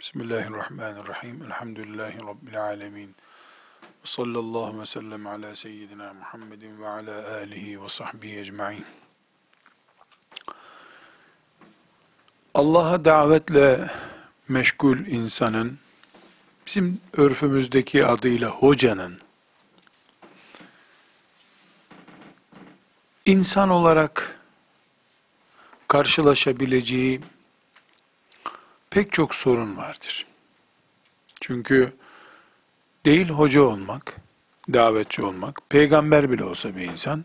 Bismillahirrahmanirrahim. Elhamdülillahi Rabbil alemin. Ve sallallahu ve sellem ala seyyidina Muhammedin ve ala alihi ve sahbihi ecma'in. Allah'a davetle meşgul insanın, bizim örfümüzdeki adıyla hocanın, insan olarak karşılaşabileceği pek çok sorun vardır. Çünkü değil hoca olmak, davetçi olmak, peygamber bile olsa bir insan,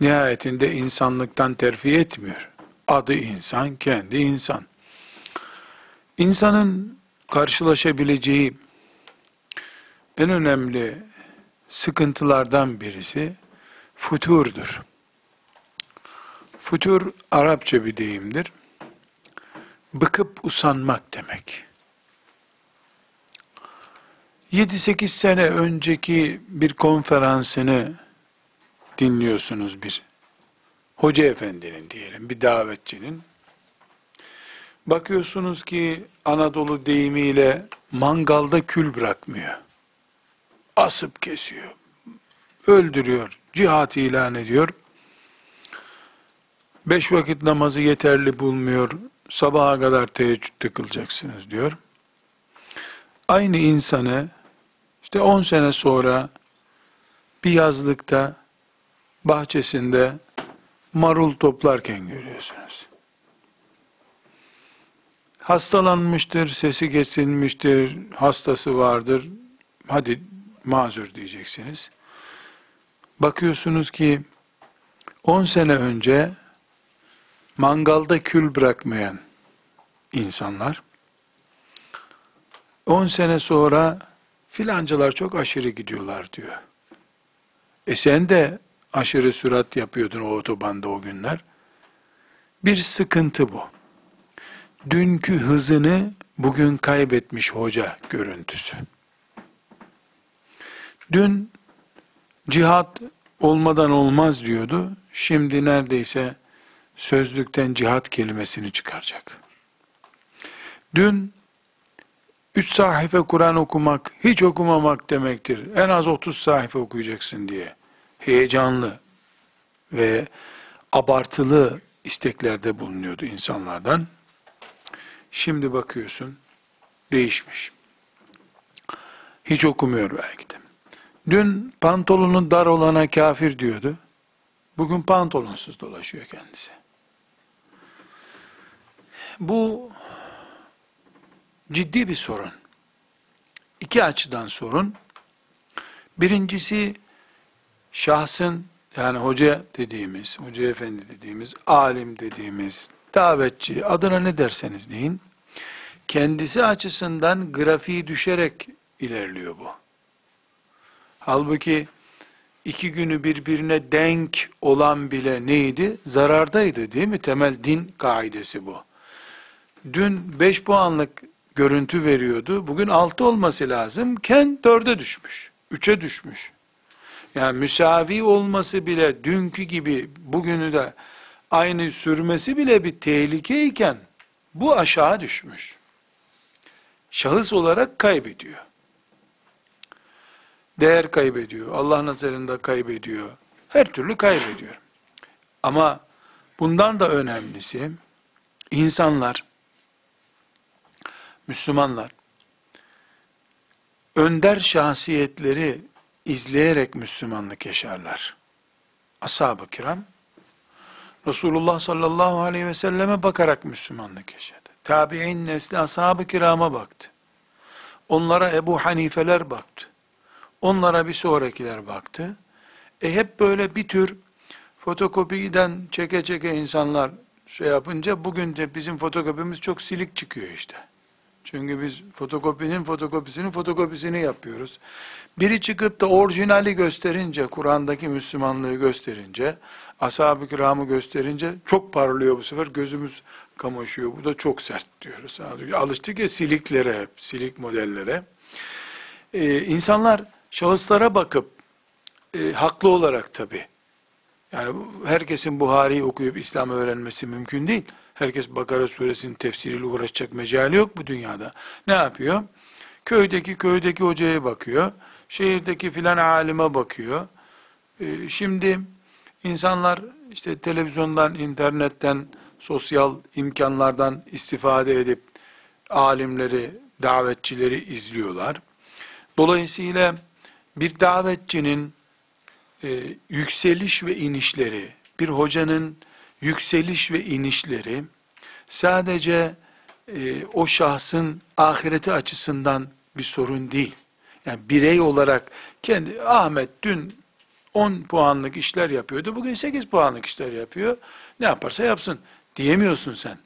nihayetinde insanlıktan terfi etmiyor. Adı insan, kendi insan. İnsanın karşılaşabileceği en önemli sıkıntılardan birisi futurdur. Futur Arapça bir deyimdir bıkıp usanmak demek. 7-8 sene önceki bir konferansını dinliyorsunuz bir hoca efendinin diyelim, bir davetçinin. Bakıyorsunuz ki Anadolu deyimiyle mangalda kül bırakmıyor. Asıp kesiyor. Öldürüyor. Cihat ilan ediyor. Beş vakit namazı yeterli bulmuyor sabaha kadar teheccüd kılacaksınız diyor. Aynı insanı işte 10 sene sonra bir yazlıkta bahçesinde marul toplarken görüyorsunuz. Hastalanmıştır, sesi kesilmiştir, hastası vardır. Hadi mazur diyeceksiniz. Bakıyorsunuz ki 10 sene önce mangalda kül bırakmayan insanlar 10 sene sonra filancalar çok aşırı gidiyorlar diyor. E sen de aşırı sürat yapıyordun o otobanda o günler. Bir sıkıntı bu. Dünkü hızını bugün kaybetmiş hoca görüntüsü. Dün cihat olmadan olmaz diyordu. Şimdi neredeyse sözlükten cihat kelimesini çıkaracak. Dün üç sahife Kur'an okumak, hiç okumamak demektir. En az 30 sahife okuyacaksın diye. Heyecanlı ve abartılı isteklerde bulunuyordu insanlardan. Şimdi bakıyorsun, değişmiş. Hiç okumuyor belki de. Dün pantolonu dar olana kafir diyordu. Bugün pantolonsuz dolaşıyor kendisi. Bu ciddi bir sorun. İki açıdan sorun. Birincisi şahsın yani hoca dediğimiz, hoca efendi dediğimiz, alim dediğimiz, davetçi, adına ne derseniz deyin, kendisi açısından grafiği düşerek ilerliyor bu. Halbuki iki günü birbirine denk olan bile neydi? Zarardaydı değil mi? Temel din kaidesi bu dün 5 puanlık görüntü veriyordu. Bugün 6 olması lazım. Ken 4'e düşmüş. 3'e düşmüş. Yani müsavi olması bile dünkü gibi bugünü de aynı sürmesi bile bir tehlikeyken bu aşağı düşmüş. Şahıs olarak kaybediyor. Değer kaybediyor. Allah nazarında kaybediyor. Her türlü kaybediyor. Ama bundan da önemlisi insanlar Müslümanlar önder şahsiyetleri izleyerek Müslümanlık yaşarlar. Ashab-ı kiram Resulullah sallallahu aleyhi ve selleme bakarak Müslümanlık yaşadı. Tabi'in nesli ashab-ı kirama baktı. Onlara Ebu Hanifeler baktı. Onlara bir sonrakiler baktı. E hep böyle bir tür fotokopiden çeke çeke insanlar şey yapınca bugün de bizim fotokopimiz çok silik çıkıyor işte. Çünkü biz fotokopinin fotokopisinin fotokopisini yapıyoruz. Biri çıkıp da orijinali gösterince, Kur'an'daki Müslümanlığı gösterince, ashab-ı kiramı gösterince çok parlıyor bu sefer gözümüz kamaşıyor. Bu da çok sert diyoruz. Alıştık ya siliklere hep, silik modellere. Ee, insanlar şahıslara bakıp, e, haklı olarak tabi, Yani herkesin Buhari'yi okuyup İslam öğrenmesi mümkün değil. Herkes Bakara suresinin tefsiriyle uğraşacak mecali yok bu dünyada. Ne yapıyor? Köydeki köydeki hocaya bakıyor. Şehirdeki filan alime bakıyor. Ee, şimdi insanlar işte televizyondan, internetten, sosyal imkanlardan istifade edip alimleri, davetçileri izliyorlar. Dolayısıyla bir davetçinin e, yükseliş ve inişleri, bir hocanın yükseliş ve inişleri sadece e, o şahsın ahireti açısından bir sorun değil. Yani birey olarak kendi Ahmet dün 10 puanlık işler yapıyordu. Bugün 8 puanlık işler yapıyor. Ne yaparsa yapsın diyemiyorsun sen.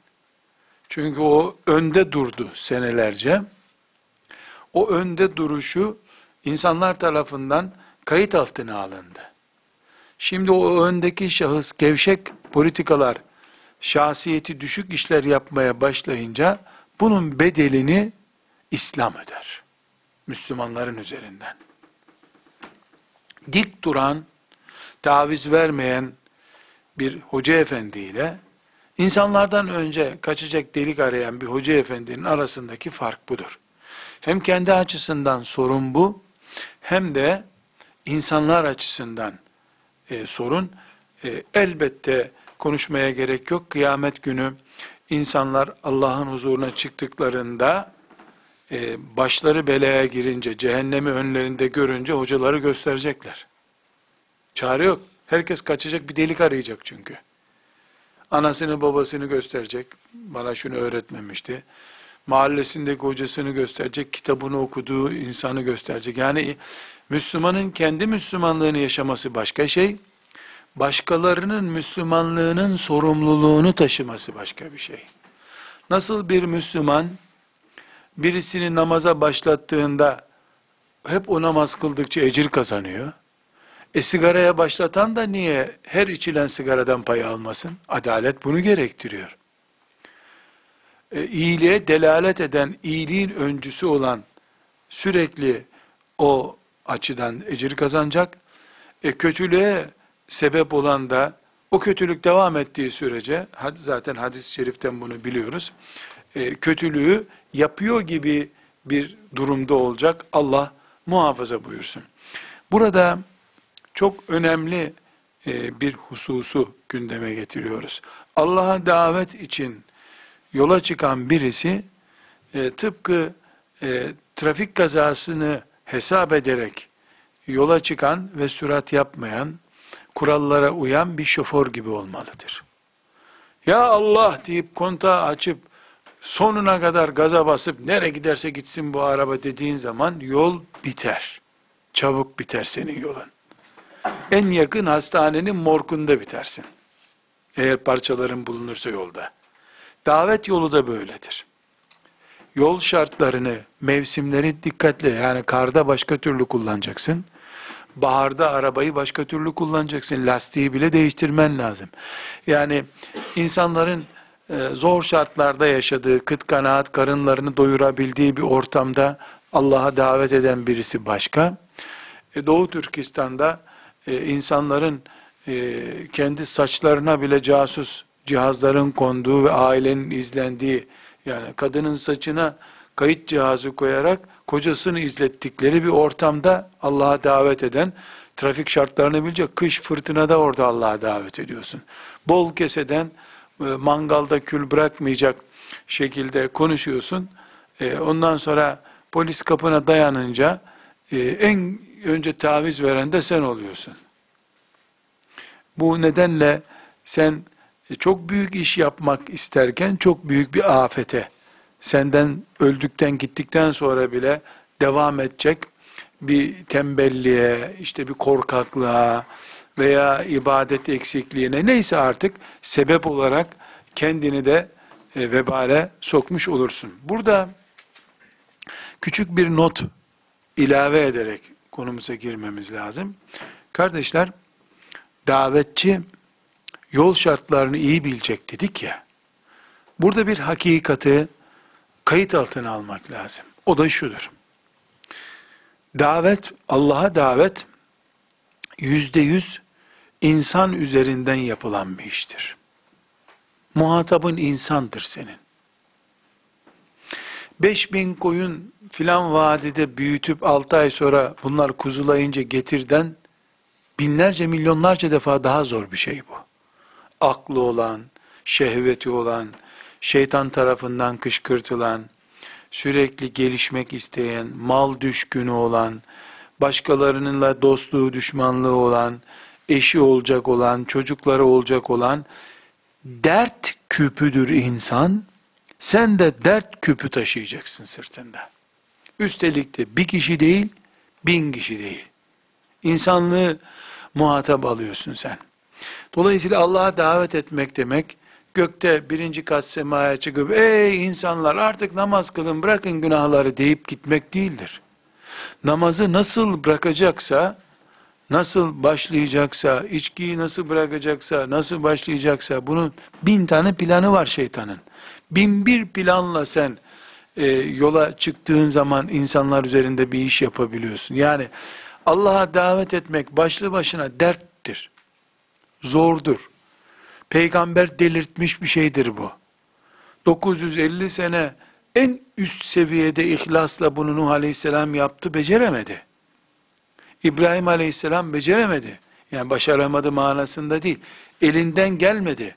Çünkü o önde durdu senelerce. O önde duruşu insanlar tarafından kayıt altına alındı. Şimdi o öndeki şahıs gevşek politikalar, şahsiyeti düşük işler yapmaya başlayınca bunun bedelini İslam öder. Müslümanların üzerinden. Dik duran, taviz vermeyen bir hoca efendiyle insanlardan önce kaçacak delik arayan bir hoca efendinin arasındaki fark budur. Hem kendi açısından sorun bu, hem de insanlar açısından e, sorun. E, elbette konuşmaya gerek yok. Kıyamet günü insanlar Allah'ın huzuruna çıktıklarında e, başları belaya girince, cehennemi önlerinde görünce hocaları gösterecekler. Çare yok. Herkes kaçacak bir delik arayacak çünkü. Anasını babasını gösterecek. Bana şunu öğretmemişti. Mahallesindeki hocasını gösterecek, kitabını okuduğu insanı gösterecek. Yani Müslümanın kendi Müslümanlığını yaşaması başka şey, başkalarının Müslümanlığının sorumluluğunu taşıması başka bir şey. Nasıl bir Müslüman birisini namaza başlattığında hep o namaz kıldıkça ecir kazanıyor. E sigaraya başlatan da niye her içilen sigaradan pay almasın? Adalet bunu gerektiriyor. E, iyiliğe delalet eden, iyiliğin öncüsü olan sürekli o açıdan ecir kazanacak. E, kötülüğe sebep olan da o kötülük devam ettiği sürece, zaten hadis-i şeriften bunu biliyoruz, e, kötülüğü yapıyor gibi bir durumda olacak. Allah muhafaza buyursun. Burada çok önemli e, bir hususu gündeme getiriyoruz. Allah'a davet için yola çıkan birisi e, tıpkı e, trafik kazasını hesap ederek yola çıkan ve sürat yapmayan, kurallara uyan bir şoför gibi olmalıdır. Ya Allah deyip kontağı açıp sonuna kadar gaza basıp nereye giderse gitsin bu araba dediğin zaman yol biter. Çabuk biter senin yolun. En yakın hastanenin morkunda bitersin. Eğer parçaların bulunursa yolda. Davet yolu da böyledir. Yol şartlarını, mevsimleri dikkatle yani karda başka türlü kullanacaksın. Baharda arabayı başka türlü kullanacaksın. Lastiği bile değiştirmen lazım. Yani insanların e, zor şartlarda yaşadığı, kıt kanaat karınlarını doyurabildiği bir ortamda Allah'a davet eden birisi başka. E, Doğu Türkistan'da e, insanların kendi saçlarına bile casus cihazların konduğu ve ailenin izlendiği, yani kadının saçına kayıt cihazı koyarak kocasını izlettikleri bir ortamda Allah'a davet eden, trafik şartlarını bilecek, kış fırtınada orada Allah'a davet ediyorsun. Bol keseden, e, mangalda kül bırakmayacak şekilde konuşuyorsun. E, ondan sonra polis kapına dayanınca e, en önce taviz veren de sen oluyorsun. Bu nedenle sen çok büyük iş yapmak isterken çok büyük bir afete, senden öldükten gittikten sonra bile devam edecek bir tembelliğe, işte bir korkaklığa veya ibadet eksikliğine neyse artık sebep olarak kendini de e, vebale sokmuş olursun. Burada küçük bir not ilave ederek konumuza girmemiz lazım. Kardeşler, davetçi yol şartlarını iyi bilecek dedik ya. Burada bir hakikati kayıt altına almak lazım. O da şudur. Davet, Allah'a davet yüzde yüz insan üzerinden yapılan bir iştir. Muhatabın insandır senin. 5000 koyun filan vadide büyütüp 6 ay sonra bunlar kuzulayınca getirden binlerce milyonlarca defa daha zor bir şey bu. Aklı olan, şehveti olan, şeytan tarafından kışkırtılan, sürekli gelişmek isteyen, mal düşkünü olan, başkalarınınla dostluğu, düşmanlığı olan, eşi olacak olan, çocukları olacak olan, dert küpüdür insan, sen de dert küpü taşıyacaksın sırtında. Üstelik de bir kişi değil, bin kişi değil. İnsanlığı muhatap alıyorsun sen. Dolayısıyla Allah'a davet etmek demek, gökte birinci kat semaya çıkıp, ey insanlar artık namaz kılın bırakın günahları deyip gitmek değildir. Namazı nasıl bırakacaksa, nasıl başlayacaksa, içkiyi nasıl bırakacaksa, nasıl başlayacaksa, bunun bin tane planı var şeytanın. Bin bir planla sen e, yola çıktığın zaman insanlar üzerinde bir iş yapabiliyorsun. Yani Allah'a davet etmek başlı başına derttir. Zordur. Peygamber delirtmiş bir şeydir bu. 950 sene en üst seviyede ihlasla bunu Nuh Aleyhisselam yaptı, beceremedi. İbrahim Aleyhisselam beceremedi. Yani başaramadı manasında değil. Elinden gelmedi.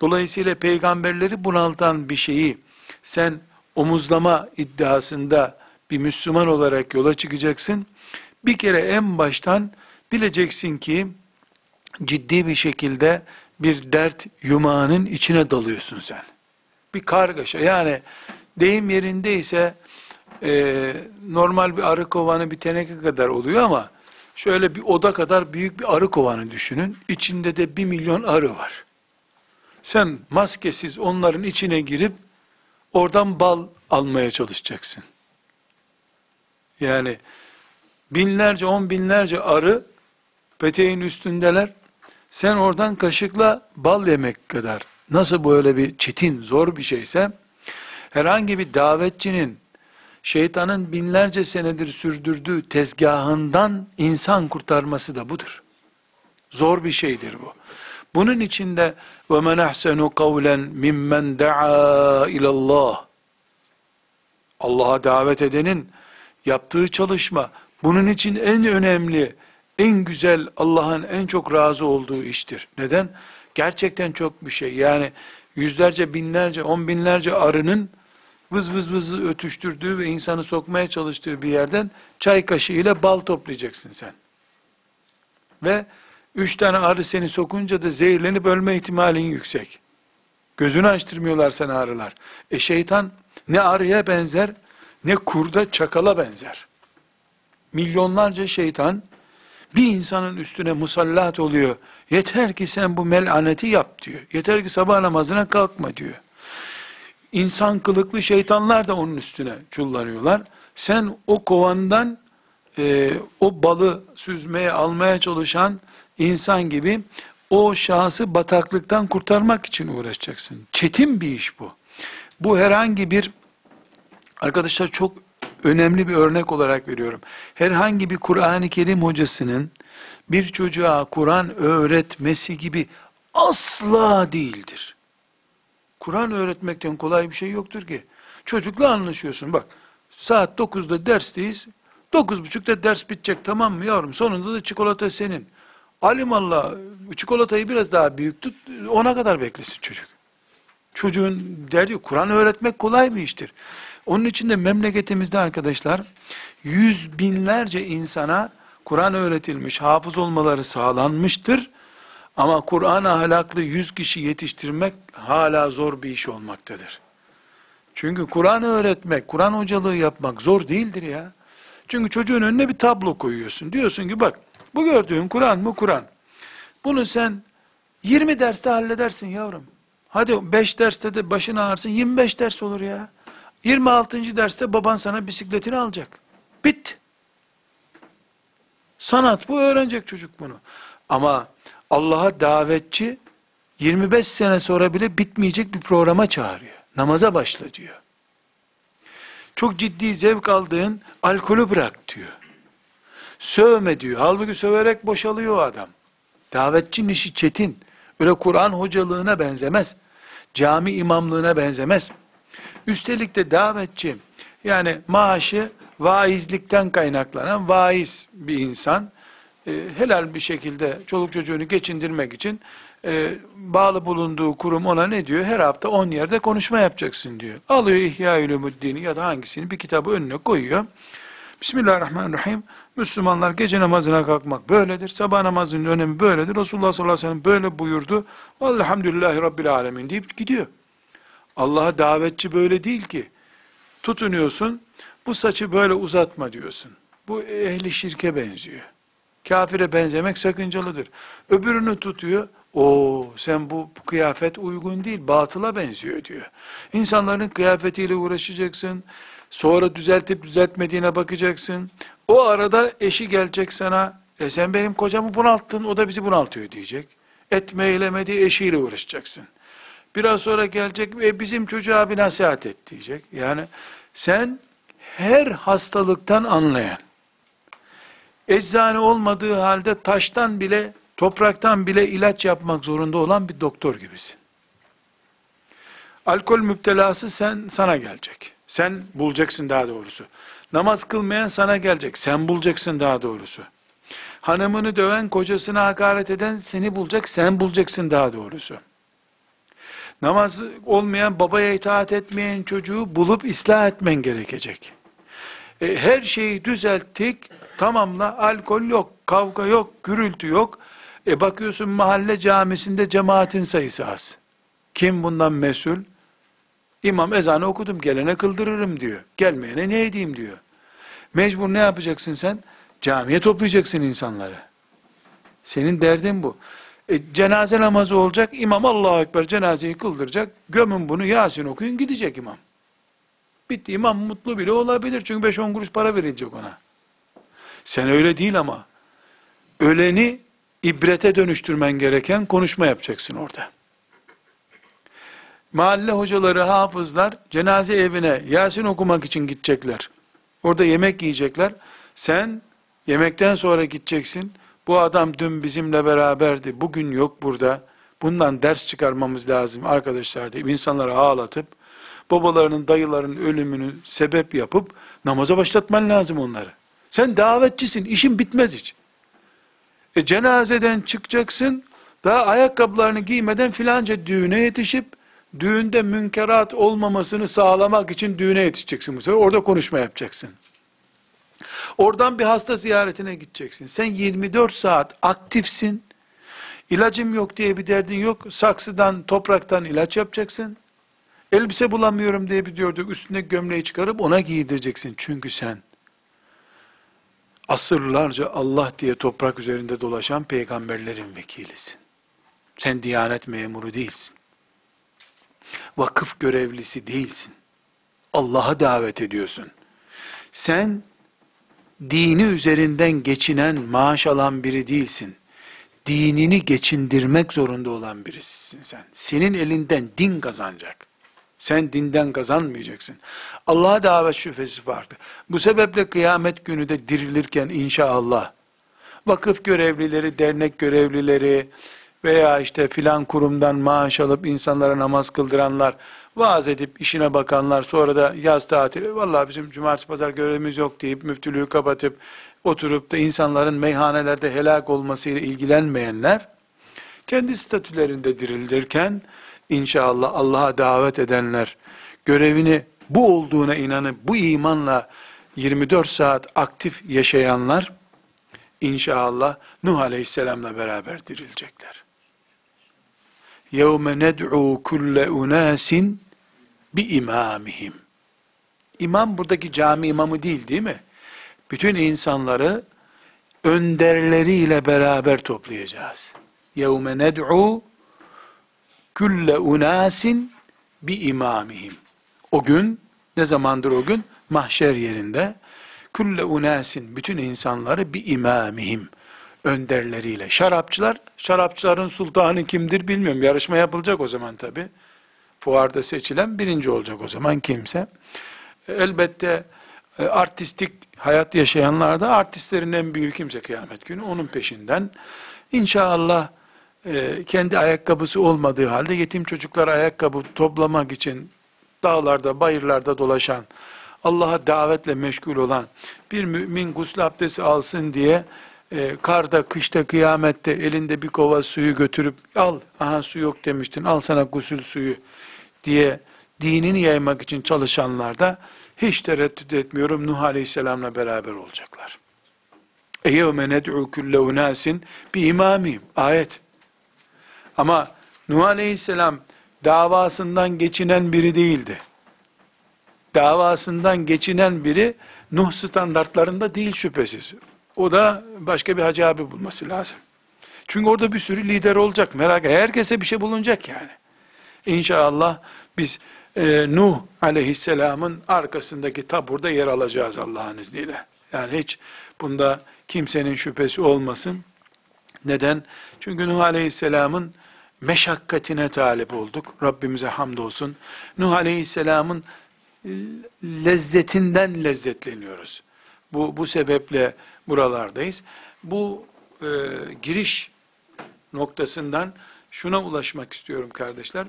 Dolayısıyla peygamberleri bunaltan bir şeyi sen omuzlama iddiasında bir Müslüman olarak yola çıkacaksın. Bir kere en baştan bileceksin ki ciddi bir şekilde bir dert yumağının içine dalıyorsun sen. Bir kargaşa yani deyim yerindeyse e, normal bir arı kovanı bir teneke kadar oluyor ama şöyle bir oda kadar büyük bir arı kovanı düşünün. İçinde de bir milyon arı var. Sen maskesiz onların içine girip oradan bal almaya çalışacaksın. Yani binlerce, on binlerce arı peteğin üstündeler. Sen oradan kaşıkla bal yemek kadar nasıl böyle bir çetin, zor bir şeyse herhangi bir davetçinin şeytanın binlerce senedir sürdürdüğü tezgahından insan kurtarması da budur. Zor bir şeydir bu. Bunun içinde ve men ahsenu kavlen mimmen daa ilallah. Allah'a davet edenin yaptığı çalışma bunun için en önemli, en güzel, Allah'ın en çok razı olduğu iştir. Neden? Gerçekten çok bir şey. Yani yüzlerce, binlerce, on binlerce arının vız vız vız ötüştürdüğü ve insanı sokmaya çalıştığı bir yerden çay kaşığı ile bal toplayacaksın sen. Ve üç tane arı seni sokunca da zehirlenip ölme ihtimalin yüksek. Gözünü açtırmıyorlar sana arılar. E şeytan ne arıya benzer ne kurda çakala benzer. Milyonlarca şeytan bir insanın üstüne musallat oluyor. Yeter ki sen bu melaneti yap diyor. Yeter ki sabah namazına kalkma diyor. İnsan kılıklı şeytanlar da onun üstüne çullanıyorlar. Sen o kovandan e, o balı süzmeye almaya çalışan insan gibi o şahsı bataklıktan kurtarmak için uğraşacaksın. Çetin bir iş bu. Bu herhangi bir arkadaşlar çok önemli bir örnek olarak veriyorum. Herhangi bir Kur'an-ı Kerim hocasının bir çocuğa Kur'an öğretmesi gibi asla değildir. Kur'an öğretmekten kolay bir şey yoktur ki. Çocukla anlaşıyorsun bak. Saat 9'da dersteyiz. 9.30'da ders bitecek tamam mı yavrum? Sonunda da çikolata senin. Alimallah çikolatayı biraz daha büyük tut. Ona kadar beklesin çocuk. Çocuğun derdi Kur'an öğretmek kolay bir iştir. Onun için de memleketimizde arkadaşlar yüz binlerce insana Kur'an öğretilmiş, hafız olmaları sağlanmıştır. Ama Kur'an ahlaklı yüz kişi yetiştirmek hala zor bir iş olmaktadır. Çünkü Kur'an öğretmek, Kur'an hocalığı yapmak zor değildir ya. Çünkü çocuğun önüne bir tablo koyuyorsun. Diyorsun ki bak bu gördüğün Kur'an mı Kur'an. Bunu sen 20 derste halledersin yavrum. Hadi 5 derste de başını ağrısın 25 ders olur ya. 26. derste baban sana bisikletini alacak. Bit. Sanat bu öğrenecek çocuk bunu. Ama Allah'a davetçi 25 sene sonra bile bitmeyecek bir programa çağırıyor. Namaza başla diyor. Çok ciddi zevk aldığın alkolü bırak diyor. Sövme diyor. Halbuki söverek boşalıyor adam. Davetçinin işi çetin. Öyle Kur'an hocalığına benzemez. Cami imamlığına benzemez. Üstelik de davetçi yani maaşı vaizlikten kaynaklanan vaiz bir insan e, helal bir şekilde çoluk çocuğunu geçindirmek için e, bağlı bulunduğu kurum ona ne diyor? Her hafta 10 yerde konuşma yapacaksın diyor. Alıyor İhya Ulumuddin'i ya da hangisini bir kitabı önüne koyuyor. Bismillahirrahmanirrahim. Müslümanlar gece namazına kalkmak böyledir. Sabah namazının önemi böyledir. Resulullah sallallahu aleyhi ve sellem böyle buyurdu. Elhamdülillahi Rabbil alemin deyip gidiyor. Allah'a davetçi böyle değil ki. Tutunuyorsun, bu saçı böyle uzatma diyorsun. Bu ehli şirke benziyor. Kafire benzemek sakıncalıdır. Öbürünü tutuyor, o sen bu, bu kıyafet uygun değil, batıla benziyor diyor. İnsanların kıyafetiyle uğraşacaksın, sonra düzeltip düzeltmediğine bakacaksın. O arada eşi gelecek sana, e sen benim kocamı bunalttın, o da bizi bunaltıyor diyecek. Etme eylemediği eşiyle uğraşacaksın. Biraz sonra gelecek ve bizim çocuğa bir nasihat et diyecek. Yani sen her hastalıktan anlayan, eczane olmadığı halde taştan bile, topraktan bile ilaç yapmak zorunda olan bir doktor gibisin. Alkol müptelası sen sana gelecek. Sen bulacaksın daha doğrusu. Namaz kılmayan sana gelecek. Sen bulacaksın daha doğrusu. Hanımını döven, kocasına hakaret eden seni bulacak, sen bulacaksın daha doğrusu. Namaz olmayan, babaya itaat etmeyen çocuğu bulup ıslah etmen gerekecek. E, her şeyi düzelttik, tamamla, alkol yok, kavga yok, gürültü yok. E bakıyorsun mahalle camisinde cemaatin sayısı az. Kim bundan mesul? İmam ezanı okudum, gelene kıldırırım diyor. Gelmeyene ne edeyim diyor. Mecbur ne yapacaksın sen? Camiye toplayacaksın insanları. Senin derdin bu. E, cenaze namazı olacak, imam Allahu Ekber cenazeyi kıldıracak, gömün bunu Yasin okuyun gidecek imam. Bitti, imam mutlu bile olabilir çünkü 5-10 kuruş para verilecek ona. Sen öyle değil ama, öleni ibrete dönüştürmen gereken konuşma yapacaksın orada. Mahalle hocaları, hafızlar cenaze evine Yasin okumak için gidecekler. Orada yemek yiyecekler. Sen yemekten sonra gideceksin. Bu adam dün bizimle beraberdi. Bugün yok burada. Bundan ders çıkarmamız lazım arkadaşlar deyip insanları ağlatıp babalarının, dayıların ölümünü sebep yapıp namaza başlatman lazım onları. Sen davetçisin. işin bitmez hiç. E cenazeden çıkacaksın. Daha ayakkabılarını giymeden filanca düğüne yetişip düğünde münkerat olmamasını sağlamak için düğüne yetişeceksin bu sefer. Orada konuşma yapacaksın. Oradan bir hasta ziyaretine gideceksin. Sen 24 saat aktifsin. İlacım yok diye bir derdin yok. Saksıdan, topraktan ilaç yapacaksın. Elbise bulamıyorum diye bir diyorduk. Üstüne gömleği çıkarıp ona giydireceksin. Çünkü sen asırlarca Allah diye toprak üzerinde dolaşan peygamberlerin vekilisin. Sen diyanet memuru değilsin. Vakıf görevlisi değilsin. Allah'a davet ediyorsun. Sen dini üzerinden geçinen, maaş alan biri değilsin. Dinini geçindirmek zorunda olan birisin sen. Senin elinden din kazanacak. Sen dinden kazanmayacaksın. Allah'a davet şüphesi farklı. Bu sebeple kıyamet günü de dirilirken inşallah vakıf görevlileri, dernek görevlileri veya işte filan kurumdan maaş alıp insanlara namaz kıldıranlar vaaz edip işine bakanlar sonra da yaz tatili vallahi bizim cumartesi pazar görevimiz yok deyip müftülüğü kapatıp oturup da insanların meyhanelerde helak olmasıyla ilgilenmeyenler kendi statülerinde dirilirken inşallah Allah'a davet edenler görevini bu olduğuna inanıp bu imanla 24 saat aktif yaşayanlar inşallah Nuh Aleyhisselam'la beraber dirilecekler. يَوْمَ نَدْعُوا كُلَّ اُنَاسٍ bi imamihim. İmam buradaki cami imamı değil değil mi? Bütün insanları önderleriyle beraber toplayacağız. Yevme ned'u külle unasin bi imamihim. O gün ne zamandır o gün? Mahşer yerinde külle unasin bütün insanları bi imamihim önderleriyle. Şarapçılar, şarapçıların sultanı kimdir bilmiyorum. Yarışma yapılacak o zaman tabii fuarda seçilen birinci olacak o zaman kimse. Elbette e, artistik hayat yaşayanlar da artistlerin en büyük kimse kıyamet günü onun peşinden. İnşallah e, kendi ayakkabısı olmadığı halde yetim çocuklar ayakkabı toplamak için dağlarda, bayırlarda dolaşan, Allah'a davetle meşgul olan bir mümin gusül abdesti alsın diye e, karda, kışta, kıyamette elinde bir kova suyu götürüp al, aha su yok demiştin, al sana gusül suyu diye dinini yaymak için çalışanlar da hiç tereddüt etmiyorum Nuh Aleyhisselam'la beraber olacaklar. اَيَوْمَ نَدْعُوا كُلَّ اُنَاسٍ بِاِمَامِهِمْ Ayet. Ama Nuh Aleyhisselam davasından geçinen biri değildi. Davasından geçinen biri Nuh standartlarında değil şüphesiz. O da başka bir hacı abi bulması lazım. Çünkü orada bir sürü lider olacak. Merak etme. Herkese bir şey bulunacak yani. İnşallah biz e, Nuh aleyhisselamın arkasındaki taburda yer alacağız Allah'ın izniyle. Yani hiç bunda kimsenin şüphesi olmasın. Neden? Çünkü Nuh aleyhisselamın meşakkatine talip olduk. Rabbimize hamdolsun. Nuh aleyhisselamın lezzetinden lezzetleniyoruz. Bu, bu sebeple buralardayız. Bu e, giriş noktasından şuna ulaşmak istiyorum kardeşler.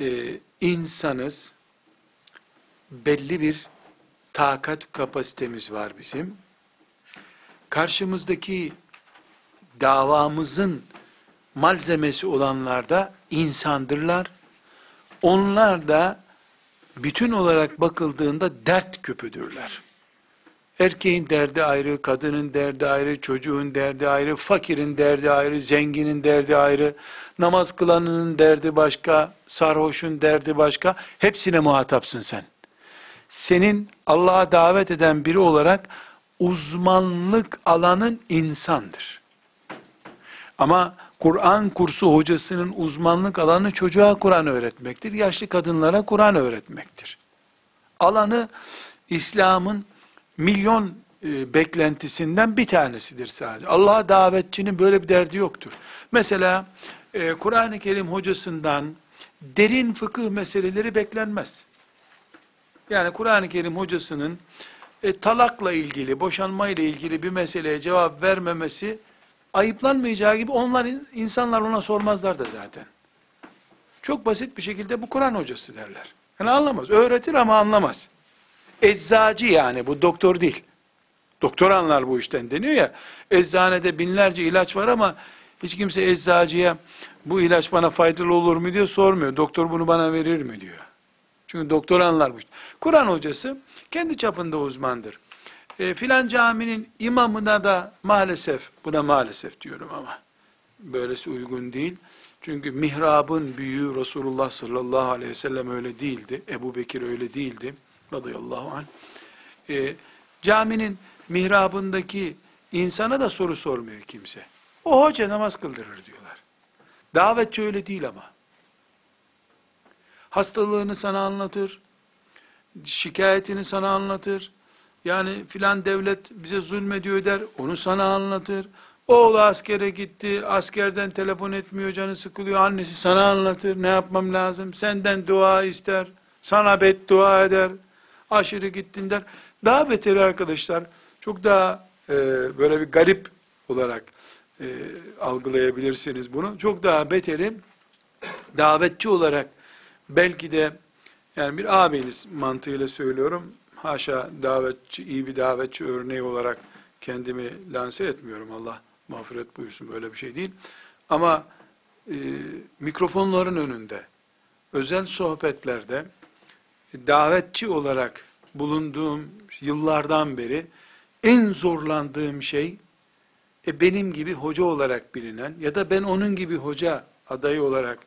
E, insanız, belli bir takat kapasitemiz var bizim. Karşımızdaki davamızın malzemesi olanlar da insandırlar. Onlar da bütün olarak bakıldığında dert küpüdürler. Erkeğin derdi ayrı, kadının derdi ayrı, çocuğun derdi ayrı, fakirin derdi ayrı, zenginin derdi ayrı, namaz kılanının derdi başka, sarhoşun derdi başka. Hepsine muhatapsın sen. Senin Allah'a davet eden biri olarak uzmanlık alanın insandır. Ama Kur'an kursu hocasının uzmanlık alanı çocuğa Kur'an öğretmektir. Yaşlı kadınlara Kur'an öğretmektir. Alanı İslam'ın milyon e, beklentisinden bir tanesidir sadece. Allah'a davetçinin böyle bir derdi yoktur. Mesela e, Kur'an-ı Kerim hocasından derin fıkıh meseleleri beklenmez. Yani Kur'an-ı Kerim hocasının e, talakla ilgili, boşanma ile ilgili bir meseleye cevap vermemesi ayıplanmayacağı gibi onlar insanlar ona sormazlar da zaten. Çok basit bir şekilde bu Kur'an hocası derler. Yani anlamaz. Öğretir ama anlamaz. Eczacı yani bu doktor değil. Doktor anlar bu işten deniyor ya. Eczanede binlerce ilaç var ama hiç kimse eczacıya bu ilaç bana faydalı olur mu diye sormuyor. Doktor bunu bana verir mi diyor. Çünkü doktor anlar bu işte. Kur'an hocası kendi çapında uzmandır. E, filan caminin imamına da maalesef, buna maalesef diyorum ama, böylesi uygun değil. Çünkü mihrabın büyüğü Resulullah sallallahu aleyhi ve sellem öyle değildi. Ebu Bekir öyle değildi. Radıyallahu anh. E, caminin mihrabındaki insana da soru sormuyor kimse. O hoca namaz kıldırır diyorlar. Davetçi öyle değil ama. Hastalığını sana anlatır, şikayetini sana anlatır, yani filan devlet bize zulmediyor der, onu sana anlatır. Oğlu askere gitti, askerden telefon etmiyor, canı sıkılıyor, annesi sana anlatır, ne yapmam lazım, senden dua ister, sana beddua eder, aşırı gittin der. Daha beteri arkadaşlar, çok daha e, böyle bir garip olarak e, algılayabilirsiniz bunu. Çok daha beteri, davetçi olarak belki de, yani bir ağabeyiniz mantığıyla söylüyorum, haşa davetçi, iyi bir davetçi örneği olarak kendimi lanse etmiyorum. Allah mağfiret buyursun böyle bir şey değil. Ama e, mikrofonların önünde, özel sohbetlerde davetçi olarak bulunduğum yıllardan beri en zorlandığım şey e, benim gibi hoca olarak bilinen ya da ben onun gibi hoca adayı olarak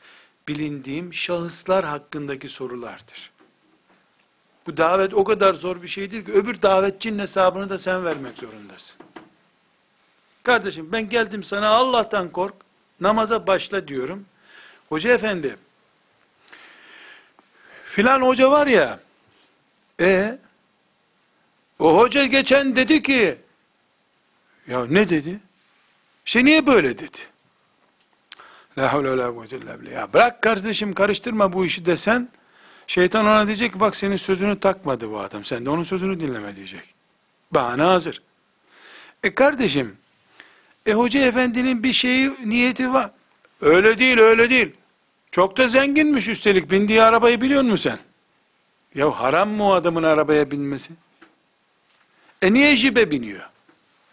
bilindiğim şahıslar hakkındaki sorulardır. Bu davet o kadar zor bir şeydir ki öbür davetçinin hesabını da sen vermek zorundasın. Kardeşim ben geldim sana Allah'tan kork, namaza başla diyorum. Hoca efendi, filan hoca var ya, e o hoca geçen dedi ki, ya ne dedi? İşte niye böyle dedi? La havle ve la kuvvete. Ya bırak kardeşim karıştırma bu işi desen, Şeytan ona diyecek ki bak senin sözünü takmadı bu adam. Sen de onun sözünü dinleme diyecek. Bahane hazır. E kardeşim, e hoca efendinin bir şeyi, niyeti var. Öyle değil, öyle değil. Çok da zenginmiş üstelik. Bindiği arabayı biliyor musun sen? Ya haram mı o adamın arabaya binmesi? E niye jibe biniyor?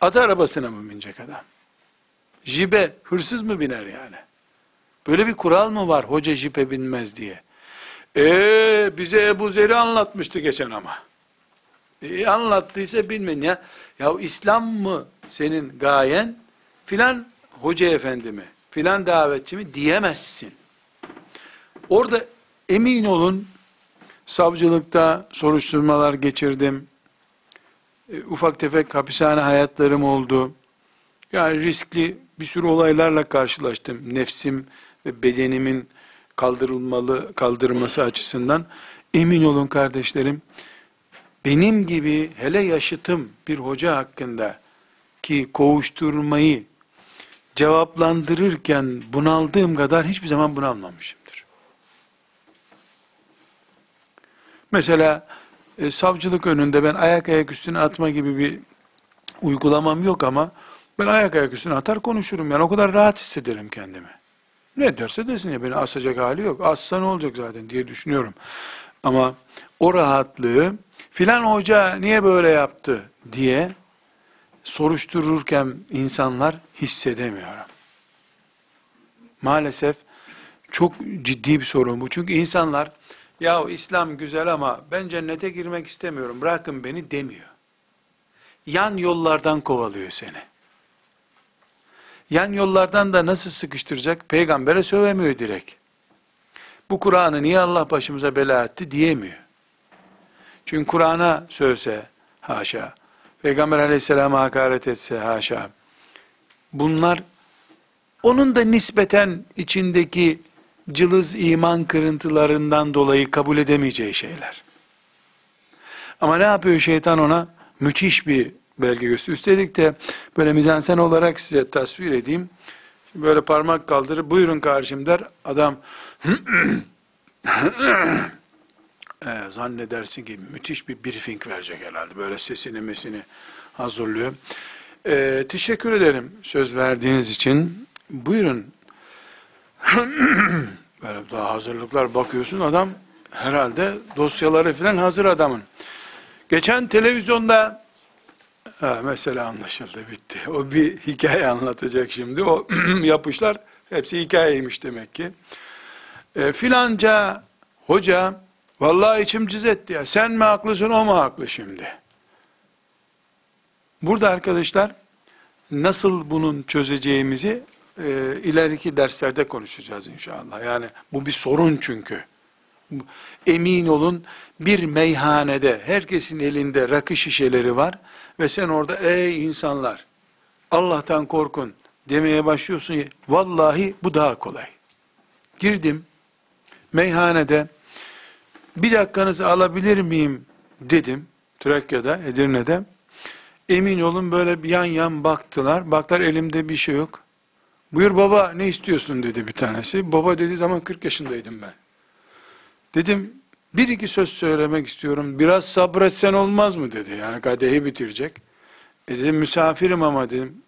At arabasına mı binecek adam? Jibe hırsız mı biner yani? Böyle bir kural mı var hoca jipe binmez diye? Ee bize Ebu Zer'i anlatmıştı geçen ama. E, anlattıysa bilmeyin ya. Ya İslam mı senin gayen? Filan hoca efendi mi? Filan davetçi mi? Diyemezsin. Orada emin olun savcılıkta soruşturmalar geçirdim. E, ufak tefek hapishane hayatlarım oldu. Yani riskli bir sürü olaylarla karşılaştım. Nefsim ve bedenimin kaldırılmalı kaldırılması açısından emin olun kardeşlerim benim gibi hele yaşıtım bir hoca hakkında ki kovuşturmayı cevaplandırırken bunaldığım kadar hiçbir zaman bunalmamışımdır. Mesela e, savcılık önünde ben ayak ayak üstüne atma gibi bir uygulamam yok ama ben ayak ayak üstüne atar konuşurum. Yani o kadar rahat hissederim kendimi. Ne derse desin ya beni asacak hali yok. Assa ne olacak zaten diye düşünüyorum. Ama o rahatlığı filan hoca niye böyle yaptı diye soruştururken insanlar hissedemiyorum. Maalesef çok ciddi bir sorun bu. Çünkü insanlar ya İslam güzel ama ben cennete girmek istemiyorum bırakın beni demiyor. Yan yollardan kovalıyor seni. Yan yollardan da nasıl sıkıştıracak? Peygambere sövemiyor direkt. Bu Kur'an'ı niye Allah başımıza bela etti diyemiyor. Çünkü Kur'an'a sövse haşa, Peygamber aleyhisselama hakaret etse haşa, bunlar onun da nispeten içindeki cılız iman kırıntılarından dolayı kabul edemeyeceği şeyler. Ama ne yapıyor şeytan ona? Müthiş bir belge gösteriyor. Üstelik de böyle mizansen olarak size tasvir edeyim. Böyle parmak kaldırır, buyurun kardeşim der. Adam e, zannedersin ki müthiş bir briefing verecek herhalde. Böyle sesini mesini hazırlıyor. E, teşekkür ederim söz verdiğiniz için. Buyurun. Böyle daha hazırlıklar bakıyorsun adam herhalde dosyaları falan hazır adamın. Geçen televizyonda ha, mesela anlaşıldı bitti. O bir hikaye anlatacak şimdi. O yapışlar hepsi hikayeymiş demek ki. E, filanca hoca vallahi içim cız etti ya. Sen mi haklısın o mu haklı şimdi? Burada arkadaşlar nasıl bunun çözeceğimizi e, ileriki derslerde konuşacağız inşallah. Yani bu bir sorun çünkü. Emin olun bir meyhanede herkesin elinde rakı şişeleri var ve sen orada ey insanlar Allah'tan korkun demeye başlıyorsun. Vallahi bu daha kolay. Girdim meyhanede bir dakikanızı alabilir miyim dedim. Trakya'da, Edirne'de. Emin olun böyle bir yan yan baktılar. Baklar elimde bir şey yok. Buyur baba ne istiyorsun dedi bir tanesi. Baba dediği zaman 40 yaşındaydım ben. Dedim bir iki söz söylemek istiyorum. Biraz sabretsen olmaz mı dedi. Yani kadehi bitirecek. E dedim misafirim ama dedim.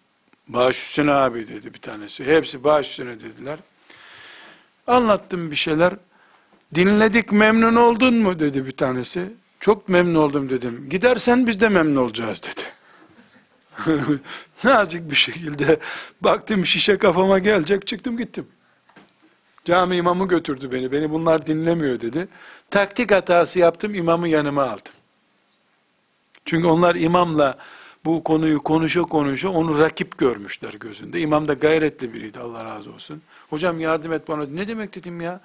Baş üstüne abi dedi bir tanesi. Hepsi baş üstüne dediler. Anlattım bir şeyler. Dinledik memnun oldun mu dedi bir tanesi. Çok memnun oldum dedim. Gidersen biz de memnun olacağız dedi. Nazik bir şekilde baktım şişe kafama gelecek çıktım gittim. Cami imamı götürdü beni. Beni bunlar dinlemiyor dedi. Taktik hatası yaptım imamı yanıma aldım. Çünkü onlar imamla bu konuyu konuşa konuşa onu rakip görmüşler gözünde. İmam da gayretli biriydi Allah razı olsun. Hocam yardım et bana. Ne demek dedim ya.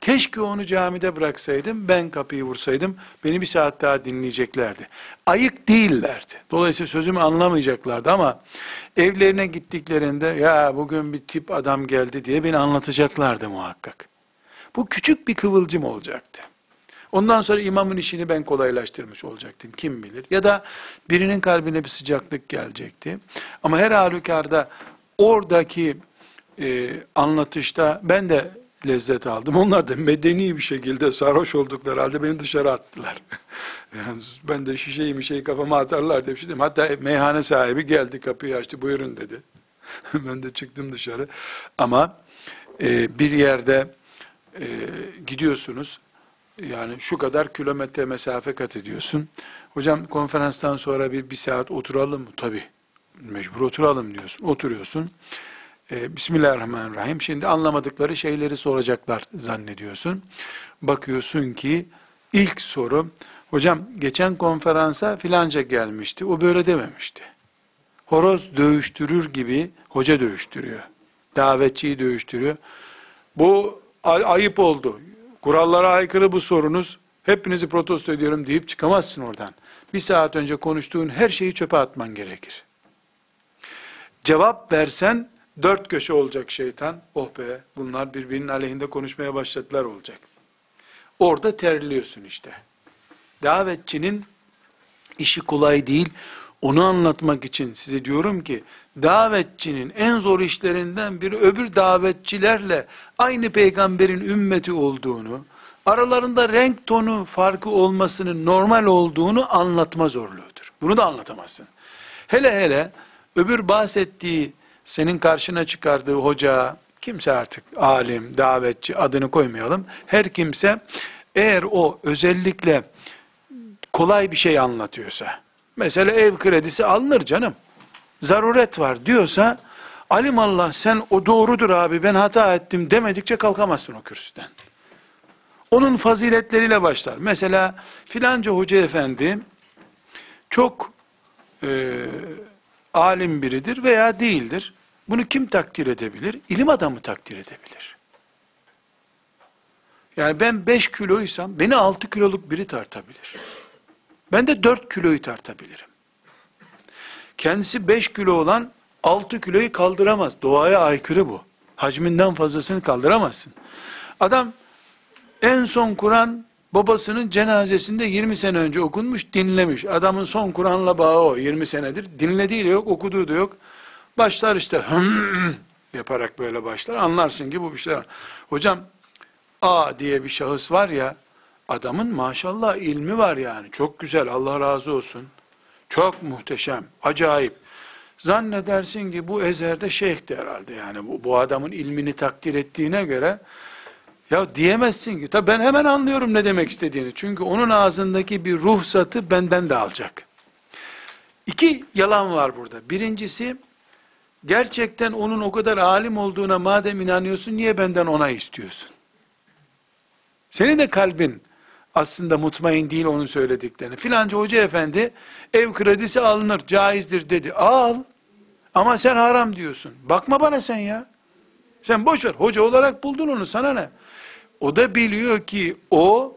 Keşke onu camide bıraksaydım, ben kapıyı vursaydım, beni bir saat daha dinleyeceklerdi. Ayık değillerdi. Dolayısıyla sözümü anlamayacaklardı ama evlerine gittiklerinde ya bugün bir tip adam geldi diye beni anlatacaklardı muhakkak. Bu küçük bir kıvılcım olacaktı. Ondan sonra imamın işini ben kolaylaştırmış olacaktım. Kim bilir. Ya da birinin kalbine bir sıcaklık gelecekti. Ama her halükarda oradaki e, anlatışta ben de lezzet aldım. Onlar da medeni bir şekilde sarhoş oldukları halde beni dışarı attılar. yani ben de şişeyi bir şey kafama atarlar diye bir şey dedim. Hatta meyhane sahibi geldi kapıyı açtı buyurun dedi. ben de çıktım dışarı. Ama e, bir yerde e, gidiyorsunuz. Yani şu kadar kilometre mesafe kat ediyorsun. Hocam konferanstan sonra bir, bir saat oturalım mı? Tabii. Mecbur oturalım diyorsun. Oturuyorsun. Ee, Bismillahirrahmanirrahim. Şimdi anlamadıkları şeyleri soracaklar zannediyorsun. Bakıyorsun ki ilk soru, hocam geçen konferansa filanca gelmişti. O böyle dememişti. Horoz dövüştürür gibi hoca dövüştürüyor. Davetçiyi dövüştürüyor. Bu ay- ayıp oldu. Kurallara aykırı bu sorunuz. Hepinizi protesto ediyorum deyip çıkamazsın oradan. Bir saat önce konuştuğun her şeyi çöpe atman gerekir. Cevap versen dört köşe olacak şeytan. Oh be bunlar birbirinin aleyhinde konuşmaya başladılar olacak. Orada terliyorsun işte. Davetçinin işi kolay değil. Onu anlatmak için size diyorum ki davetçinin en zor işlerinden biri öbür davetçilerle aynı peygamberin ümmeti olduğunu, aralarında renk tonu farkı olmasının normal olduğunu anlatma zorluğudur. Bunu da anlatamazsın. Hele hele öbür bahsettiği senin karşına çıkardığı hoca, kimse artık alim, davetçi adını koymayalım. Her kimse eğer o özellikle kolay bir şey anlatıyorsa, mesela ev kredisi alınır canım, zaruret var diyorsa, alim Allah sen o doğrudur abi ben hata ettim demedikçe kalkamazsın o kürsüden. Onun faziletleriyle başlar. Mesela filanca hoca efendi çok e, alim biridir veya değildir. Bunu kim takdir edebilir? İlim adamı takdir edebilir. Yani ben 5 kiloysam beni 6 kiloluk biri tartabilir. Ben de 4 kiloyu tartabilirim. Kendisi 5 kilo olan 6 kiloyu kaldıramaz. Doğaya aykırı bu. Hacminden fazlasını kaldıramazsın. Adam en son Kur'an babasının cenazesinde 20 sene önce okunmuş, dinlemiş. Adamın son Kur'an'la bağı o 20 senedir. Dinlediği de yok, okuduğu da yok. Başlar işte yaparak böyle başlar. Anlarsın ki bu bir şey. Hocam A diye bir şahıs var ya, adamın maşallah ilmi var yani. Çok güzel, Allah razı olsun. Çok muhteşem, acayip. Zannedersin ki bu ezerde şeyhti herhalde yani. Bu, bu adamın ilmini takdir ettiğine göre ya diyemezsin ki. Tabi ben hemen anlıyorum ne demek istediğini. Çünkü onun ağzındaki bir ruhsatı benden de alacak. İki yalan var burada. Birincisi gerçekten onun o kadar alim olduğuna madem inanıyorsun niye benden ona istiyorsun? Senin de kalbin aslında mutmain değil onun söylediklerini. Filanca hoca efendi ev kredisi alınır caizdir dedi. Al ama sen haram diyorsun. Bakma bana sen ya. Sen boş ver. Hoca olarak buldun onu sana ne? O da biliyor ki o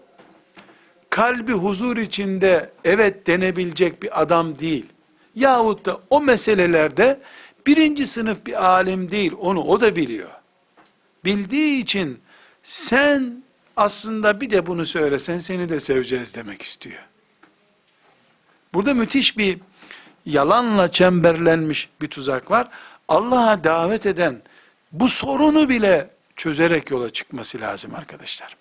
kalbi huzur içinde evet denebilecek bir adam değil. Yahut da o meselelerde birinci sınıf bir alim değil. Onu o da biliyor. Bildiği için sen aslında bir de bunu söylesen seni de seveceğiz demek istiyor. Burada müthiş bir yalanla çemberlenmiş bir tuzak var. Allah'a davet eden bu sorunu bile çözerek yola çıkması lazım arkadaşlar.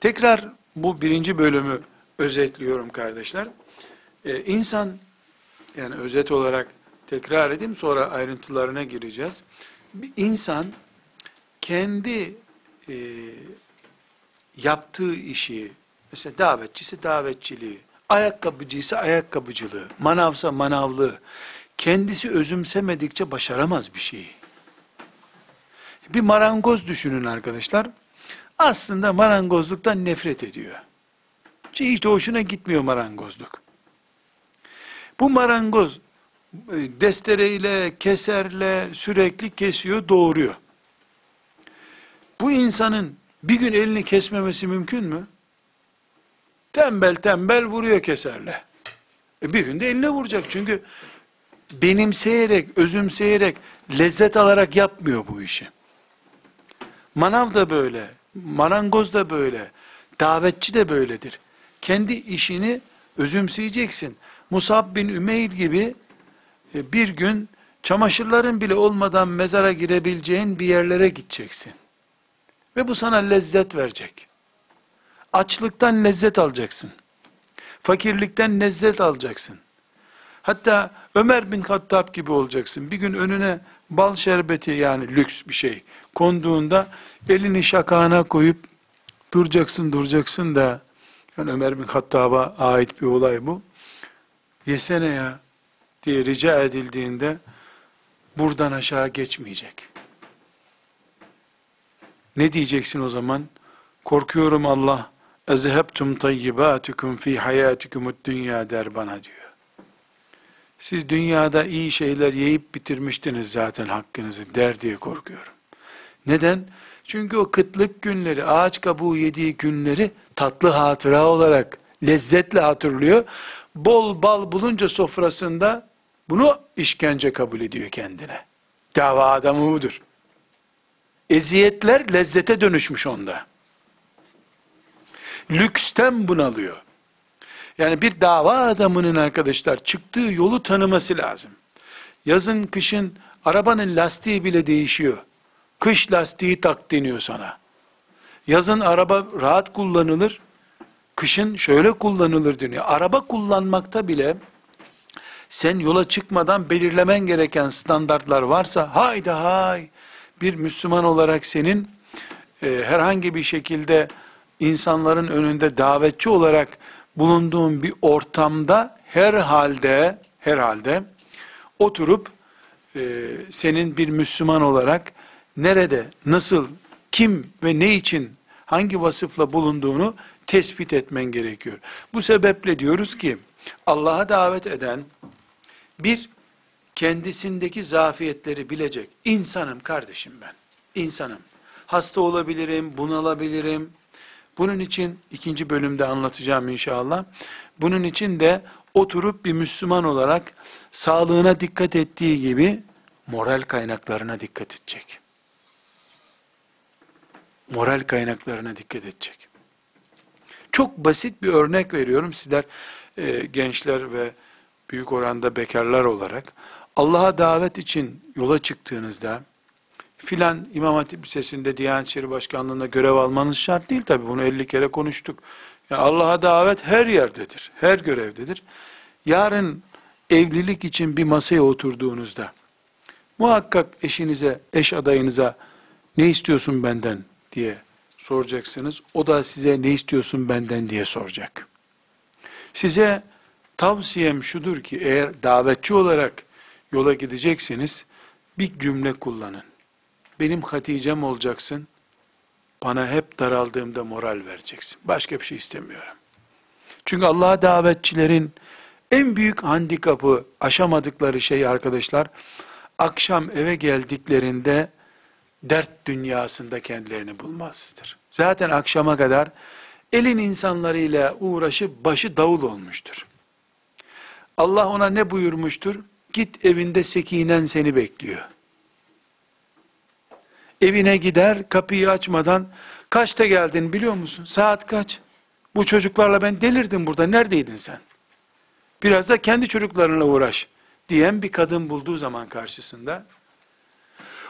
Tekrar bu birinci bölümü özetliyorum kardeşler. Ee, insan yani özet olarak tekrar edeyim sonra ayrıntılarına gireceğiz. Bir insan kendi e, yaptığı işi mesela davetçisi davetçiliği, ayakkabıcıysa ayakkabıcılığı, manavsa manavlığı kendisi özümsemedikçe başaramaz bir şeyi. Bir marangoz düşünün arkadaşlar. Aslında marangozluktan nefret ediyor. Hiç de hoşuna gitmiyor marangozluk. Bu marangoz destereyle, keserle sürekli kesiyor, doğuruyor. Bu insanın bir gün elini kesmemesi mümkün mü? Tembel tembel vuruyor keserle. E bir gün de eline vuracak çünkü benimseyerek, özümseyerek, lezzet alarak yapmıyor bu işi. Manav da böyle, marangoz da böyle, davetçi de böyledir. Kendi işini özümseyeceksin. Musab bin Ümeyl gibi bir gün çamaşırların bile olmadan mezara girebileceğin bir yerlere gideceksin. Ve bu sana lezzet verecek. Açlıktan lezzet alacaksın. Fakirlikten lezzet alacaksın. Hatta Ömer bin Hattab gibi olacaksın. Bir gün önüne bal şerbeti yani lüks bir şey konduğunda elini şakağına koyup duracaksın duracaksın da yani Ömer bin Hattab'a ait bir olay bu. Yesene ya diye rica edildiğinde buradan aşağı geçmeyecek. Ne diyeceksin o zaman? Korkuyorum Allah ezhebtum tayyibatukum fi hayatikumud dünya der bana diyor. Siz dünyada iyi şeyler yiyip bitirmiştiniz zaten hakkınızı der diye korkuyorum. Neden? Çünkü o kıtlık günleri, ağaç kabuğu yediği günleri tatlı hatıra olarak lezzetle hatırlıyor. Bol bal bulunca sofrasında bunu işkence kabul ediyor kendine. Dava adamı budur. Eziyetler lezzete dönüşmüş onda. Lüksten bunalıyor. Yani bir dava adamının arkadaşlar çıktığı yolu tanıması lazım. Yazın kışın arabanın lastiği bile değişiyor. Kış lastiği tak deniyor sana. Yazın araba rahat kullanılır. Kışın şöyle kullanılır deniyor. Araba kullanmakta bile sen yola çıkmadan belirlemen gereken standartlar varsa hayda hay bir Müslüman olarak senin e, herhangi bir şekilde insanların önünde davetçi olarak bulunduğun bir ortamda herhalde herhalde oturup e, senin bir Müslüman olarak nerede, nasıl, kim ve ne için hangi vasıfla bulunduğunu tespit etmen gerekiyor. Bu sebeple diyoruz ki Allah'a davet eden bir kendisindeki zafiyetleri bilecek insanım kardeşim ben. İnsanım. Hasta olabilirim, bunalabilirim, bunun için ikinci bölümde anlatacağım inşallah. Bunun için de oturup bir Müslüman olarak sağlığına dikkat ettiği gibi moral kaynaklarına dikkat edecek. Moral kaynaklarına dikkat edecek. Çok basit bir örnek veriyorum sizler e, gençler ve büyük oranda bekarlar olarak Allah'a davet için yola çıktığınızda filan İmam Hatip Lisesi'nde Diyanet İşleri Başkanlığı'nda görev almanız şart değil tabi bunu 50 kere konuştuk. Yani Allah'a davet her yerdedir, her görevdedir. Yarın evlilik için bir masaya oturduğunuzda muhakkak eşinize, eş adayınıza ne istiyorsun benden diye soracaksınız. O da size ne istiyorsun benden diye soracak. Size tavsiyem şudur ki eğer davetçi olarak yola gidecekseniz bir cümle kullanın benim Hatice'm olacaksın. Bana hep daraldığımda moral vereceksin. Başka bir şey istemiyorum. Çünkü Allah'a davetçilerin en büyük handikapı, aşamadıkları şey arkadaşlar, akşam eve geldiklerinde dert dünyasında kendilerini bulmazdır. Zaten akşama kadar elin insanlarıyla uğraşıp başı davul olmuştur. Allah ona ne buyurmuştur? Git evinde sekinen seni bekliyor. Evine gider, kapıyı açmadan, kaçta geldin biliyor musun? Saat kaç? Bu çocuklarla ben delirdim burada, neredeydin sen? Biraz da kendi çocuklarınla uğraş, diyen bir kadın bulduğu zaman karşısında,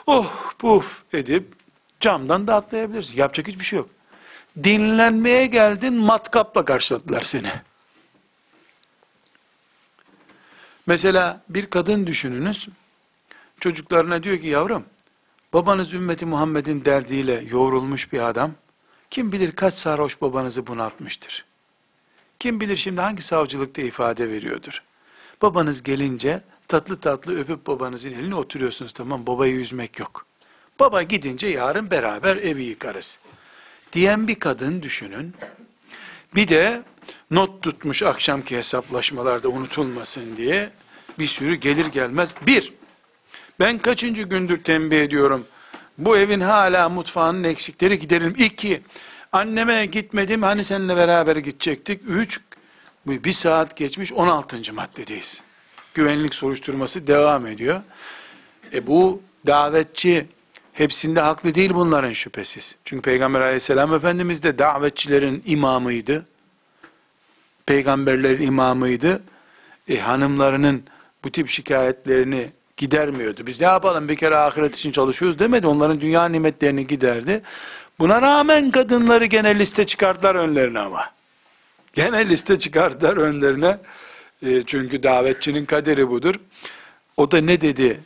oh puf edip, camdan da atlayabilirsin. Yapacak hiçbir şey yok. Dinlenmeye geldin, matkapla karşıladılar seni. Mesela bir kadın düşününüz, çocuklarına diyor ki yavrum, Babanız ümmeti Muhammed'in derdiyle yoğrulmuş bir adam. Kim bilir kaç sarhoş babanızı bunaltmıştır. Kim bilir şimdi hangi savcılıkta ifade veriyordur. Babanız gelince tatlı tatlı öpüp babanızın eline oturuyorsunuz tamam babayı üzmek yok. Baba gidince yarın beraber evi yıkarız. Diyen bir kadın düşünün. Bir de not tutmuş akşamki hesaplaşmalarda unutulmasın diye bir sürü gelir gelmez. Bir, ben kaçıncı gündür tembih ediyorum. Bu evin hala mutfağının eksikleri giderim. İki, anneme gitmedim hani seninle beraber gidecektik. Üç, bir saat geçmiş 16. maddedeyiz. Güvenlik soruşturması devam ediyor. E bu davetçi hepsinde haklı değil bunların şüphesiz. Çünkü Peygamber aleyhisselam Efendimiz de davetçilerin imamıydı. Peygamberlerin imamıydı. E, hanımlarının bu tip şikayetlerini gidermiyordu. Biz ne yapalım bir kere ahiret için çalışıyoruz demedi. Onların dünya nimetlerini giderdi. Buna rağmen kadınları gene liste çıkarttılar önlerine ama. Gene liste çıkarttılar önlerine. E, çünkü davetçinin kaderi budur. O da ne dedi?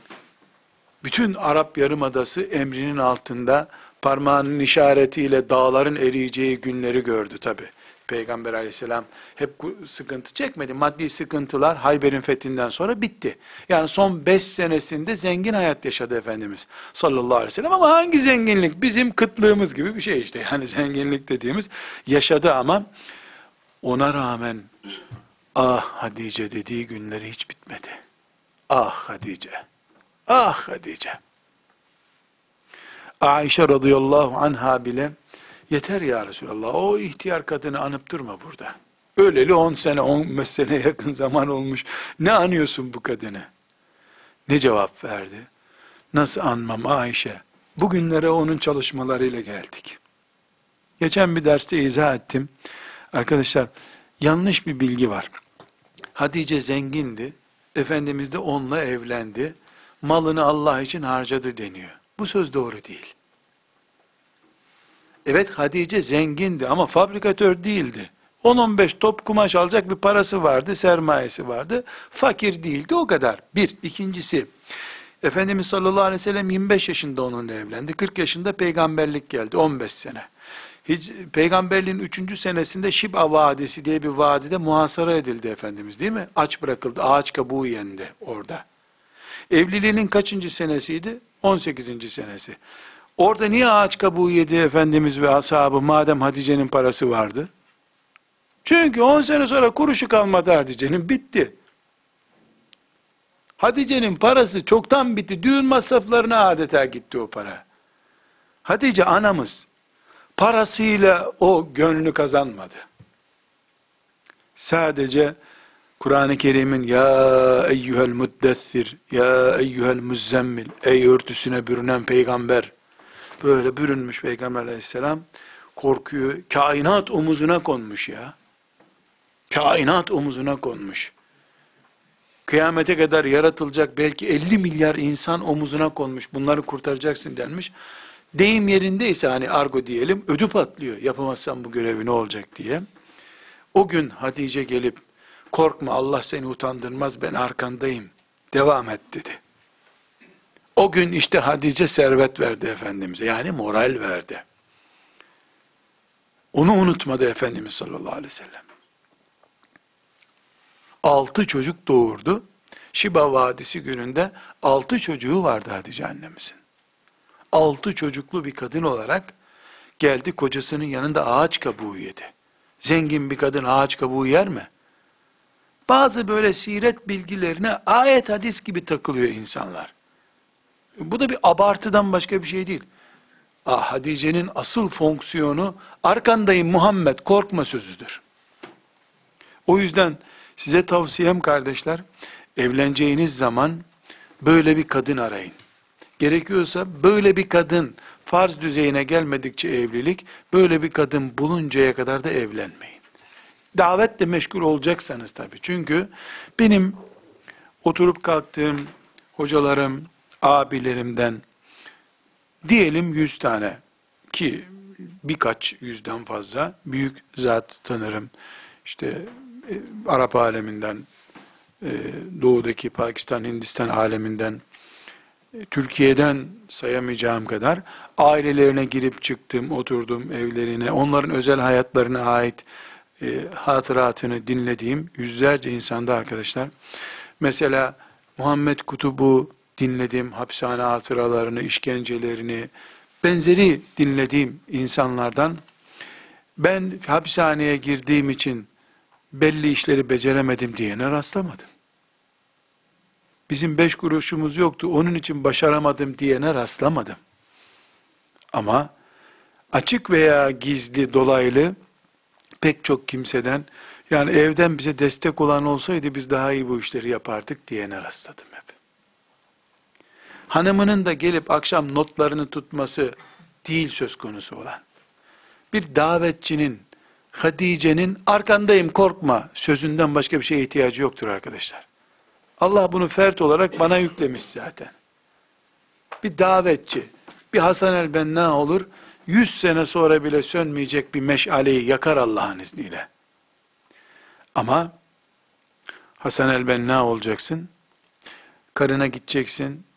Bütün Arap Yarımadası emrinin altında parmağının işaretiyle dağların eriyeceği günleri gördü tabi. Peygamber aleyhisselam hep sıkıntı çekmedi. Maddi sıkıntılar Hayber'in fethinden sonra bitti. Yani son beş senesinde zengin hayat yaşadı Efendimiz sallallahu aleyhi ve sellem. Ama hangi zenginlik? Bizim kıtlığımız gibi bir şey işte. Yani zenginlik dediğimiz yaşadı ama ona rağmen ah Hadice dediği günleri hiç bitmedi. Ah Hadice. Ah Hadice. Ayşe radıyallahu anha bile yeter ya Resulallah o ihtiyar kadını anıp durma burada. Öleli 10 sene 15 sene yakın zaman olmuş. Ne anıyorsun bu kadını? Ne cevap verdi? Nasıl anmam Ayşe? Bugünlere onun çalışmalarıyla geldik. Geçen bir derste izah ettim. Arkadaşlar yanlış bir bilgi var. Hatice zengindi. Efendimiz de onunla evlendi. Malını Allah için harcadı deniyor. Bu söz doğru değil. Evet Hatice zengindi ama fabrikatör değildi. 10-15 top kumaş alacak bir parası vardı, sermayesi vardı. Fakir değildi o kadar. Bir. ikincisi Efendimiz sallallahu aleyhi ve sellem 25 yaşında onunla evlendi. 40 yaşında peygamberlik geldi. 15 sene. Hiç, peygamberliğin 3. senesinde Şib'a Vadisi diye bir vadide muhasara edildi Efendimiz değil mi? Aç bırakıldı. Ağaç kabuğu yendi orada. Evliliğinin kaçıncı senesiydi? 18. senesi. Orada niye ağaç kabuğu yedi Efendimiz ve ashabı madem Hatice'nin parası vardı? Çünkü 10 sene sonra kuruşu kalmadı Hatice'nin bitti. Hatice'nin parası çoktan bitti. Düğün masraflarına adeta gitti o para. Hatice anamız parasıyla o gönlü kazanmadı. Sadece Kur'an-ı Kerim'in ya eyyuhel muddessir, ya eyyuhel müzzemmil, ey örtüsüne bürünen peygamber, böyle bürünmüş peygamber aleyhisselam, korkuyor, kainat omuzuna konmuş ya. Kainat omuzuna konmuş. Kıyamete kadar yaratılacak belki 50 milyar insan omuzuna konmuş. Bunları kurtaracaksın denmiş. Deyim yerindeyse hani argo diyelim ödü patlıyor. Yapamazsan bu görevi ne olacak diye. O gün Hatice gelip korkma Allah seni utandırmaz ben arkandayım. Devam et dedi. O gün işte Hatice servet verdi Efendimiz'e. Yani moral verdi. Onu unutmadı Efendimiz sallallahu aleyhi ve sellem. Altı çocuk doğurdu. Şiba Vadisi gününde altı çocuğu vardı Hatice annemizin. Altı çocuklu bir kadın olarak geldi kocasının yanında ağaç kabuğu yedi. Zengin bir kadın ağaç kabuğu yer mi? Bazı böyle siret bilgilerine ayet hadis gibi takılıyor insanlar. Bu da bir abartıdan başka bir şey değil. Ah, Hatice'nin asıl fonksiyonu arkandayım Muhammed korkma sözüdür. O yüzden size tavsiyem kardeşler, evleneceğiniz zaman böyle bir kadın arayın. Gerekiyorsa böyle bir kadın farz düzeyine gelmedikçe evlilik, böyle bir kadın buluncaya kadar da evlenmeyin. Davetle meşgul olacaksanız tabii. Çünkü benim oturup kalktığım hocalarım, abilerimden diyelim yüz tane ki birkaç yüzden fazla büyük zat tanırım. İşte e, Arap aleminden, e, doğudaki Pakistan, Hindistan aleminden, e, Türkiye'den sayamayacağım kadar ailelerine girip çıktım, oturdum evlerine, onların özel hayatlarına ait e, hatıratını dinlediğim yüzlerce insanda arkadaşlar. Mesela Muhammed Kutub'u dinledim, hapishane hatıralarını, işkencelerini, benzeri dinlediğim insanlardan ben hapishaneye girdiğim için belli işleri beceremedim diyene rastlamadım. Bizim beş kuruşumuz yoktu, onun için başaramadım diyene rastlamadım. Ama açık veya gizli, dolaylı pek çok kimseden yani evden bize destek olan olsaydı biz daha iyi bu işleri yapardık diyene rastladım. Hanımının da gelip akşam notlarını tutması değil söz konusu olan. Bir davetçinin, Hatice'nin arkandayım korkma sözünden başka bir şeye ihtiyacı yoktur arkadaşlar. Allah bunu fert olarak bana yüklemiş zaten. Bir davetçi, bir Hasan el Benna olur, 100 sene sonra bile sönmeyecek bir meşaleyi yakar Allah'ın izniyle. Ama Hasan el-Benna olacaksın. Karına gideceksin.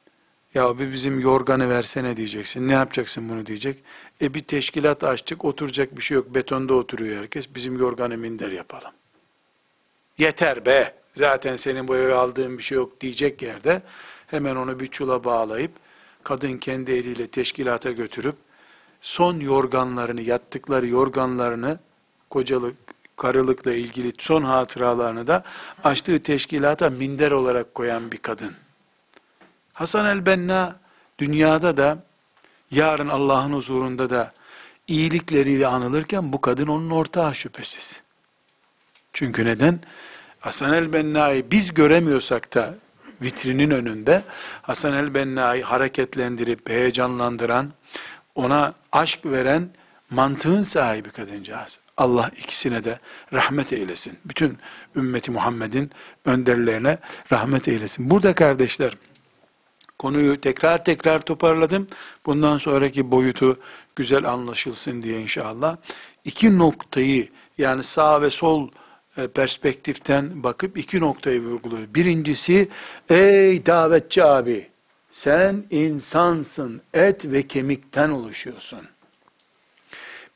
Ya bir bizim yorganı versene diyeceksin. Ne yapacaksın bunu diyecek. E bir teşkilat açtık oturacak bir şey yok. Betonda oturuyor herkes. Bizim yorganı minder yapalım. Yeter be. Zaten senin bu eve aldığın bir şey yok diyecek yerde hemen onu bir çula bağlayıp kadın kendi eliyle teşkilata götürüp son yorganlarını, yattıkları yorganlarını kocalık, karılıkla ilgili son hatıralarını da açtığı teşkilata minder olarak koyan bir kadın. Hasan el-Benna dünyada da yarın Allah'ın huzurunda da iyilikleriyle anılırken bu kadın onun ortağı şüphesiz. Çünkü neden? Hasan el-Benna'yı biz göremiyorsak da vitrinin önünde Hasan el-Benna'yı hareketlendirip heyecanlandıran, ona aşk veren mantığın sahibi kadıncağız. Allah ikisine de rahmet eylesin. Bütün ümmeti Muhammed'in önderlerine rahmet eylesin. Burada kardeşler, konuyu tekrar tekrar toparladım. Bundan sonraki boyutu güzel anlaşılsın diye inşallah. İki noktayı yani sağ ve sol e, perspektiften bakıp iki noktayı vurguluyor. Birincisi, ey davetçi abi, sen insansın, et ve kemikten oluşuyorsun.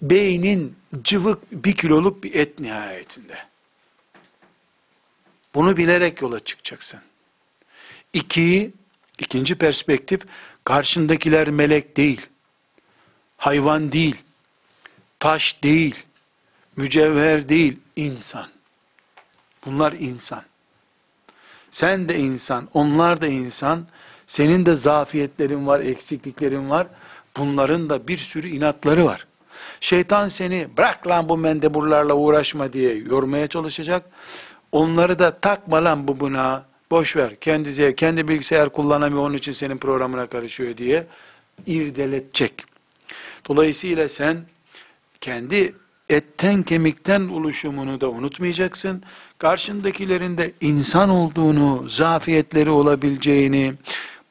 Beynin cıvık bir kiloluk bir et nihayetinde. Bunu bilerek yola çıkacaksın. İki, ikinci perspektif, karşındakiler melek değil, hayvan değil, taş değil, mücevher değil, insan. Bunlar insan. Sen de insan, onlar da insan. Senin de zafiyetlerin var, eksikliklerin var. Bunların da bir sürü inatları var. Şeytan seni bırak lan bu mendeburlarla uğraşma diye yormaya çalışacak. Onları da takma lan bu buna, boş ver. Kendi, kendi bilgisayar kullanamıyor onun için senin programına karışıyor diye irdeletecek. Dolayısıyla sen kendi etten kemikten oluşumunu da unutmayacaksın. Karşındakilerin de insan olduğunu, zafiyetleri olabileceğini,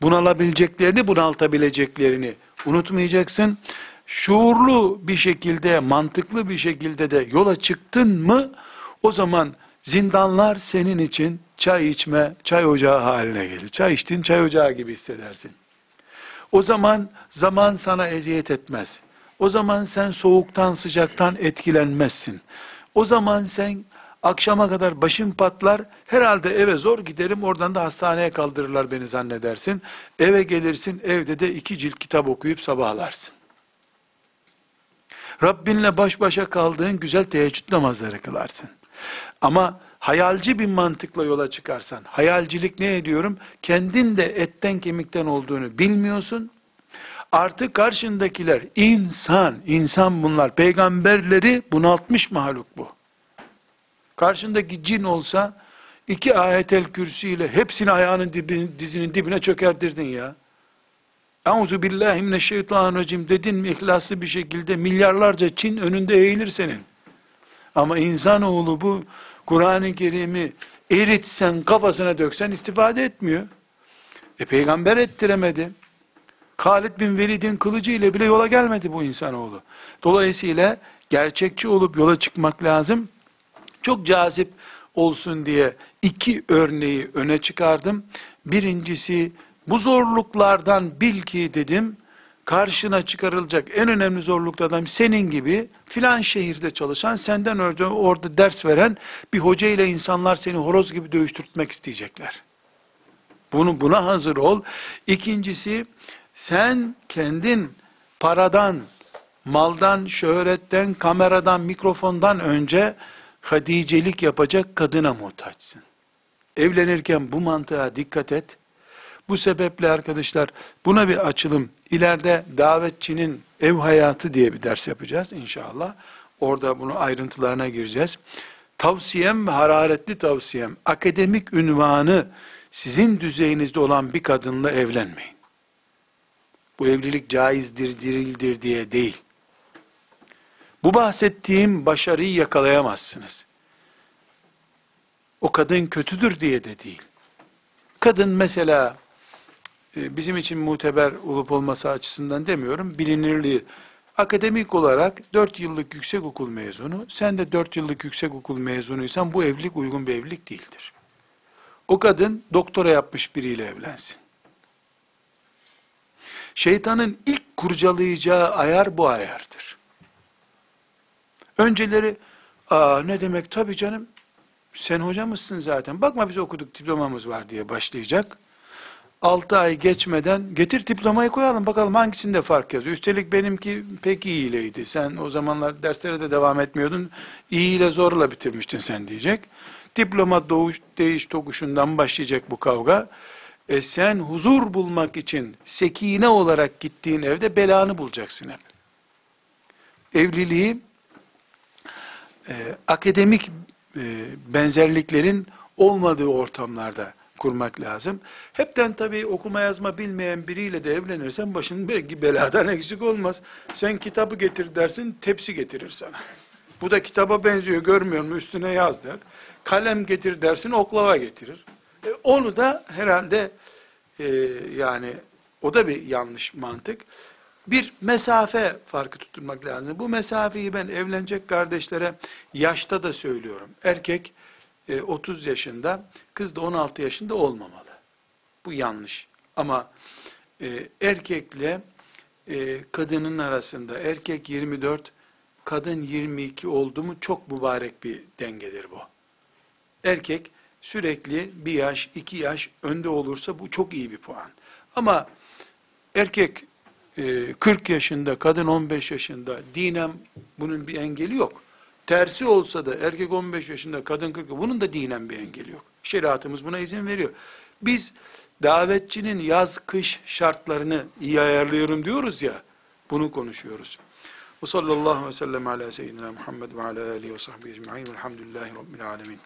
bunalabileceklerini, bunaltabileceklerini unutmayacaksın. Şuurlu bir şekilde, mantıklı bir şekilde de yola çıktın mı, o zaman zindanlar senin için çay içme, çay ocağı haline gelir. Çay içtin, çay ocağı gibi hissedersin. O zaman zaman sana eziyet etmez. O zaman sen soğuktan sıcaktan etkilenmezsin. O zaman sen akşama kadar başın patlar, herhalde eve zor giderim, oradan da hastaneye kaldırırlar beni zannedersin. Eve gelirsin, evde de iki cilt kitap okuyup sabahlarsın. Rabbinle baş başa kaldığın güzel teheccüd namazları kılarsın. Ama hayalci bir mantıkla yola çıkarsan, hayalcilik ne ediyorum? Kendin de etten kemikten olduğunu bilmiyorsun, Artık karşındakiler insan, insan bunlar. Peygamberleri bunaltmış mahluk bu. Karşındaki cin olsa iki ayetel kürsi ile hepsini ayağının dibine, dizinin dibine çökertirdin ya. Euzu billahi mineşşeytanirracim dedin mi ihlaslı bir şekilde milyarlarca Çin önünde eğilir senin. Ama insanoğlu bu Kur'an-ı Kerim'i eritsen kafasına döksen istifade etmiyor. E peygamber ettiremedi. Halid bin Velid'in kılıcı ile bile yola gelmedi bu insanoğlu. Dolayısıyla gerçekçi olup yola çıkmak lazım. Çok cazip olsun diye iki örneği öne çıkardım. Birincisi bu zorluklardan bil ki dedim, karşına çıkarılacak en önemli zorluklardan senin gibi filan şehirde çalışan, senden orada, orada ders veren bir hoca ile insanlar seni horoz gibi dövüştürtmek isteyecekler. Bunu buna hazır ol. İkincisi sen kendin paradan, maldan, şöhretten, kameradan, mikrofondan önce hadicelik yapacak kadına muhtaçsın. Evlenirken bu mantığa dikkat et. Bu sebeple arkadaşlar buna bir açılım. İleride davetçinin ev hayatı diye bir ders yapacağız inşallah. Orada bunu ayrıntılarına gireceğiz. Tavsiyem ve hararetli tavsiyem akademik ünvanı sizin düzeyinizde olan bir kadınla evlenmeyin bu evlilik caizdir, dirildir diye değil. Bu bahsettiğim başarıyı yakalayamazsınız. O kadın kötüdür diye de değil. Kadın mesela bizim için muteber olup olması açısından demiyorum, bilinirliği akademik olarak 4 yıllık yüksek okul mezunu, sen de 4 yıllık yüksek okul mezunuysan bu evlilik uygun bir evlilik değildir. O kadın doktora yapmış biriyle evlensin. Şeytanın ilk kurcalayacağı ayar bu ayardır. Önceleri, aa ne demek tabii canım, sen hoca mısın zaten, bakma biz okuduk diplomamız var diye başlayacak. 6 ay geçmeden getir diplomayı koyalım bakalım hangisinde fark yazıyor. Üstelik benimki pek iyileydi. Sen o zamanlar derslere de devam etmiyordun. İyi zorla bitirmiştin sen diyecek. Diploma doğuş, değiş tokuşundan başlayacak bu kavga. E sen huzur bulmak için sekine olarak gittiğin evde belanı bulacaksın hep. Evliliği e, akademik e, benzerliklerin olmadığı ortamlarda kurmak lazım. Hepten tabii okuma yazma bilmeyen biriyle de evlenirsen başın belki beladan eksik olmaz. Sen kitabı getir dersin, tepsi getirir sana. Bu da kitaba benziyor, görmüyor musun? Üstüne yaz der. Kalem getir dersin, oklava getirir. E, onu da herhalde e, yani o da bir yanlış mantık. Bir mesafe farkı tutturmak lazım. Bu mesafeyi ben evlenecek kardeşlere yaşta da söylüyorum. Erkek e, 30 yaşında, kız da 16 yaşında olmamalı. Bu yanlış. Ama e, erkekle e, kadının arasında erkek 24, kadın 22 oldu mu çok mübarek bir dengedir bu. Erkek sürekli bir yaş, iki yaş önde olursa bu çok iyi bir puan. Ama erkek e, 40 yaşında, kadın 15 yaşında, dinem bunun bir engeli yok. Tersi olsa da erkek 15 yaşında, kadın 40, bunun da dinen bir engeli yok. Şeriatımız buna izin veriyor. Biz davetçinin yaz-kış şartlarını iyi ayarlıyorum diyoruz ya, bunu konuşuyoruz. Ve sallallahu aleyhi ve sellem ala seyyidina Muhammed ve ala alihi ve sahbihi ecma'in velhamdülillahi rabbil alemin.